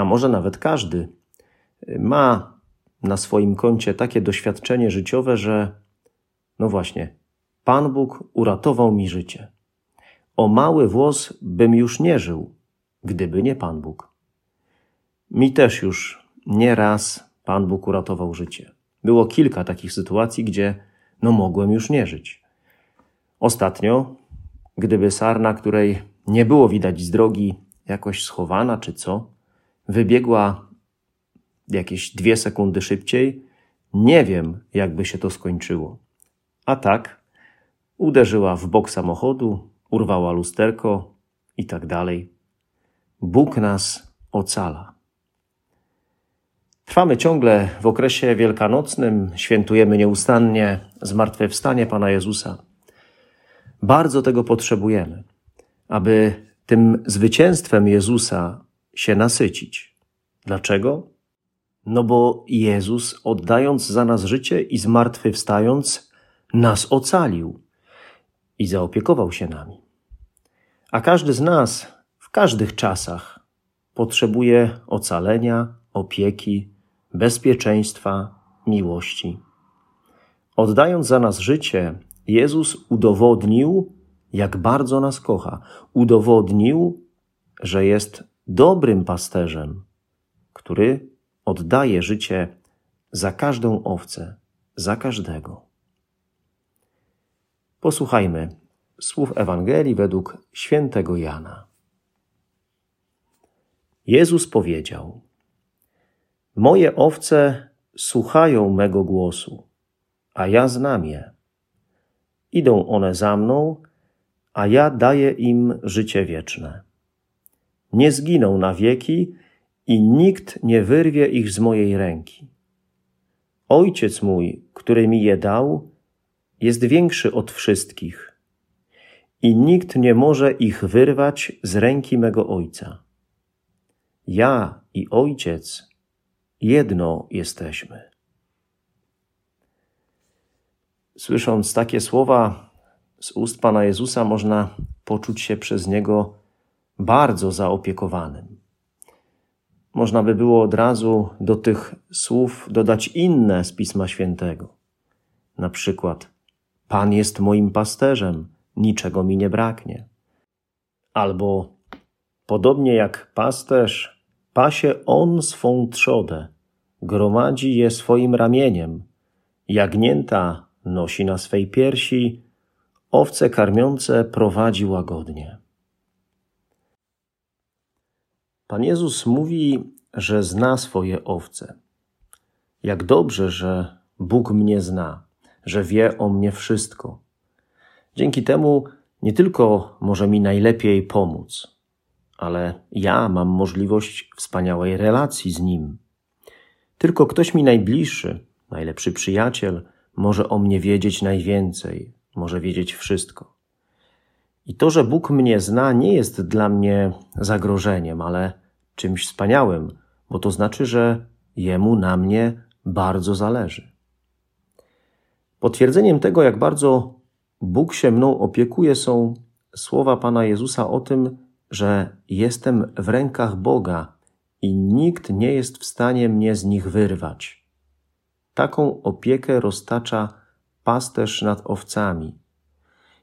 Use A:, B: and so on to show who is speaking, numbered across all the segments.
A: a może nawet każdy, ma na swoim koncie takie doświadczenie życiowe, że no właśnie, Pan Bóg uratował mi życie. O mały włos bym już nie żył, gdyby nie Pan Bóg. Mi też już nie raz Pan Bóg uratował życie. Było kilka takich sytuacji, gdzie no mogłem już nie żyć. Ostatnio, gdyby sarna, której nie było widać z drogi, jakoś schowana czy co, wybiegła jakieś dwie sekundy szybciej, nie wiem, jakby się to skończyło. A tak, uderzyła w bok samochodu, urwała lusterko i tak dalej. Bóg nas ocala. Trwamy ciągle w okresie wielkanocnym, świętujemy nieustannie zmartwychwstanie Pana Jezusa. Bardzo tego potrzebujemy, aby tym zwycięstwem Jezusa się nasycić. Dlaczego? No bo Jezus, oddając za nas życie i zmartwychwstając, nas ocalił i zaopiekował się nami. A każdy z nas w każdych czasach potrzebuje ocalenia, opieki, bezpieczeństwa, miłości. Oddając za nas życie, Jezus udowodnił, jak bardzo nas kocha. Udowodnił, że jest dobrym pasterzem, który oddaje życie za każdą owcę, za każdego. Posłuchajmy słów Ewangelii według świętego Jana. Jezus powiedział: Moje owce słuchają mego głosu, a ja znam je. Idą one za mną, a ja daję im życie wieczne nie zginą na wieki i nikt nie wyrwie ich z mojej ręki. Ojciec mój, który mi je dał, jest większy od wszystkich i nikt nie może ich wyrwać z ręki mego Ojca. Ja i Ojciec jedno jesteśmy. Słysząc takie słowa z ust Pana Jezusa, można poczuć się przez Niego bardzo zaopiekowanym. Można by było od razu do tych słów dodać inne z Pisma Świętego. Na przykład: Pan jest moim pasterzem, niczego mi nie braknie. Albo podobnie jak pasterz, pasie on swą trzodę, gromadzi je swoim ramieniem, jagnięta nosi na swej piersi, owce karmiące prowadzi łagodnie. Pan Jezus mówi, że zna swoje owce. Jak dobrze, że Bóg mnie zna, że wie o mnie wszystko. Dzięki temu nie tylko może mi najlepiej pomóc, ale ja mam możliwość wspaniałej relacji z Nim. Tylko ktoś mi najbliższy, najlepszy przyjaciel, może o mnie wiedzieć najwięcej, może wiedzieć wszystko. I to, że Bóg mnie zna, nie jest dla mnie zagrożeniem, ale czymś wspaniałym, bo to znaczy, że Jemu na mnie bardzo zależy. Potwierdzeniem tego, jak bardzo Bóg się mną opiekuje, są słowa Pana Jezusa o tym, że jestem w rękach Boga i nikt nie jest w stanie mnie z nich wyrwać. Taką opiekę roztacza pasterz nad owcami.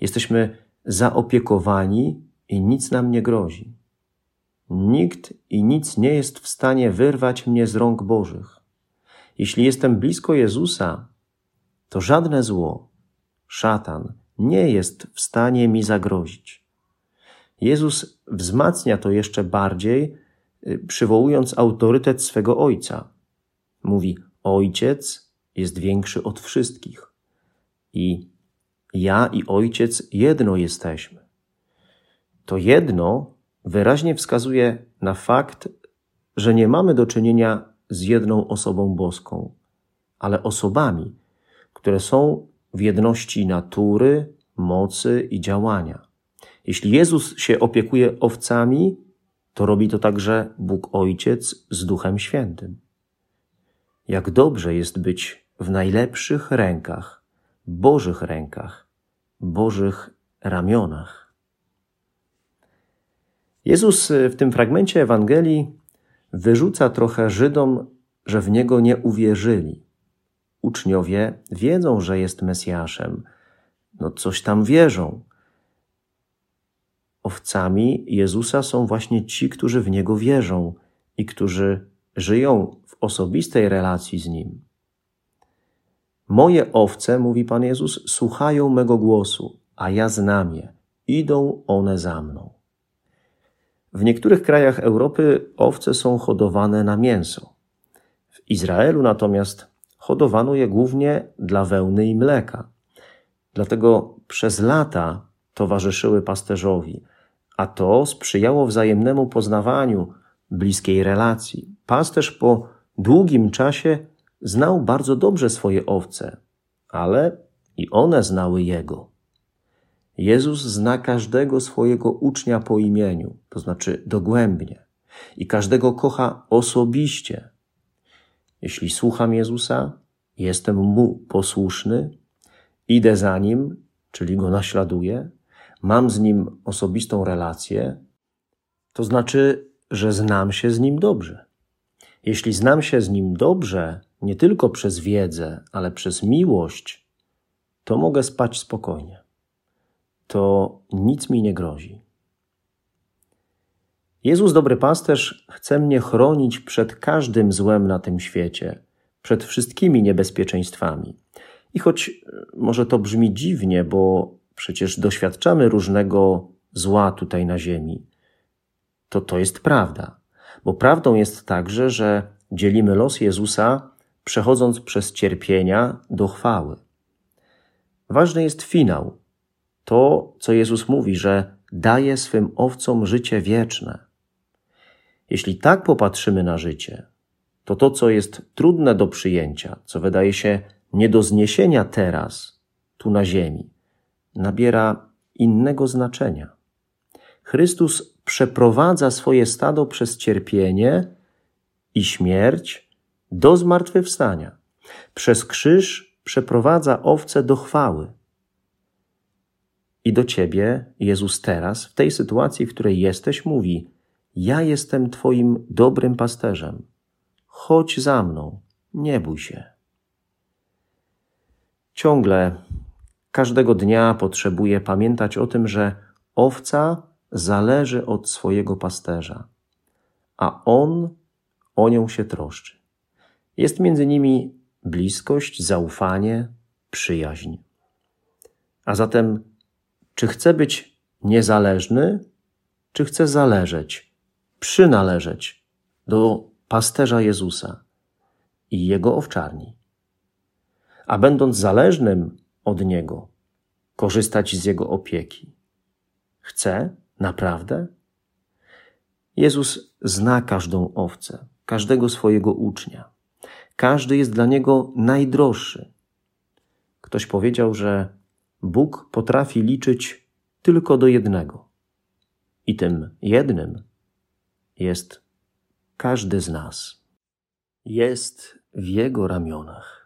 A: Jesteśmy zaopiekowani i nic nam nie grozi. Nikt i nic nie jest w stanie wyrwać mnie z rąk Bożych. Jeśli jestem blisko Jezusa, to żadne zło, szatan, nie jest w stanie mi zagrozić. Jezus wzmacnia to jeszcze bardziej, y, przywołując autorytet swego Ojca. Mówi: Ojciec jest większy od wszystkich. I ja i Ojciec jedno jesteśmy. To jedno wyraźnie wskazuje na fakt, że nie mamy do czynienia z jedną osobą boską, ale osobami, które są w jedności natury, mocy i działania. Jeśli Jezus się opiekuje owcami, to robi to także Bóg Ojciec z Duchem Świętym. Jak dobrze jest być w najlepszych rękach, Bożych rękach, Bożych ramionach. Jezus w tym fragmencie Ewangelii wyrzuca trochę Żydom, że w Niego nie uwierzyli. Uczniowie wiedzą, że jest Mesjaszem, no coś tam wierzą. Owcami Jezusa są właśnie ci, którzy w Niego wierzą i którzy żyją w osobistej relacji z Nim. Moje owce, mówi Pan Jezus, słuchają mego głosu, a ja znam je. Idą one za mną. W niektórych krajach Europy owce są hodowane na mięso. W Izraelu natomiast hodowano je głównie dla wełny i mleka. Dlatego przez lata towarzyszyły pasterzowi, a to sprzyjało wzajemnemu poznawaniu, bliskiej relacji. Pasterz po długim czasie znał bardzo dobrze swoje owce, ale i one znały jego. Jezus zna każdego swojego ucznia po imieniu, to znaczy dogłębnie, i każdego kocha osobiście. Jeśli słucham Jezusa, jestem mu posłuszny, idę za nim, czyli go naśladuję, mam z nim osobistą relację, to znaczy, że znam się z nim dobrze. Jeśli znam się z nim dobrze, nie tylko przez wiedzę, ale przez miłość, to mogę spać spokojnie. To nic mi nie grozi. Jezus, dobry pasterz, chce mnie chronić przed każdym złem na tym świecie, przed wszystkimi niebezpieczeństwami. I choć e, może to brzmi dziwnie, bo przecież doświadczamy różnego zła tutaj na ziemi, to to jest prawda. Bo prawdą jest także, że dzielimy los Jezusa, przechodząc przez cierpienia do chwały. Ważny jest finał. To, co Jezus mówi, że daje swym owcom życie wieczne. Jeśli tak popatrzymy na życie, to to, co jest trudne do przyjęcia, co wydaje się nie do zniesienia teraz, tu na ziemi, nabiera innego znaczenia. Chrystus przeprowadza swoje stado przez cierpienie i śmierć do zmartwychwstania. Przez krzyż przeprowadza owce do chwały. I do ciebie Jezus teraz, w tej sytuacji, w której jesteś, mówi: Ja jestem Twoim dobrym pasterzem. Chodź za mną, nie bój się. Ciągle, każdego dnia potrzebuję pamiętać o tym, że owca zależy od swojego pasterza, a on o nią się troszczy. Jest między nimi bliskość, zaufanie, przyjaźń. A zatem, czy chcę być niezależny, czy chcę zależeć, przynależeć do pasterza Jezusa i jego owczarni? A będąc zależnym od niego, korzystać z jego opieki. Chcę naprawdę? Jezus zna każdą owcę, każdego swojego ucznia. Każdy jest dla niego najdroższy. Ktoś powiedział, że Bóg potrafi liczyć tylko do jednego. I tym jednym jest każdy z nas. Jest w Jego ramionach.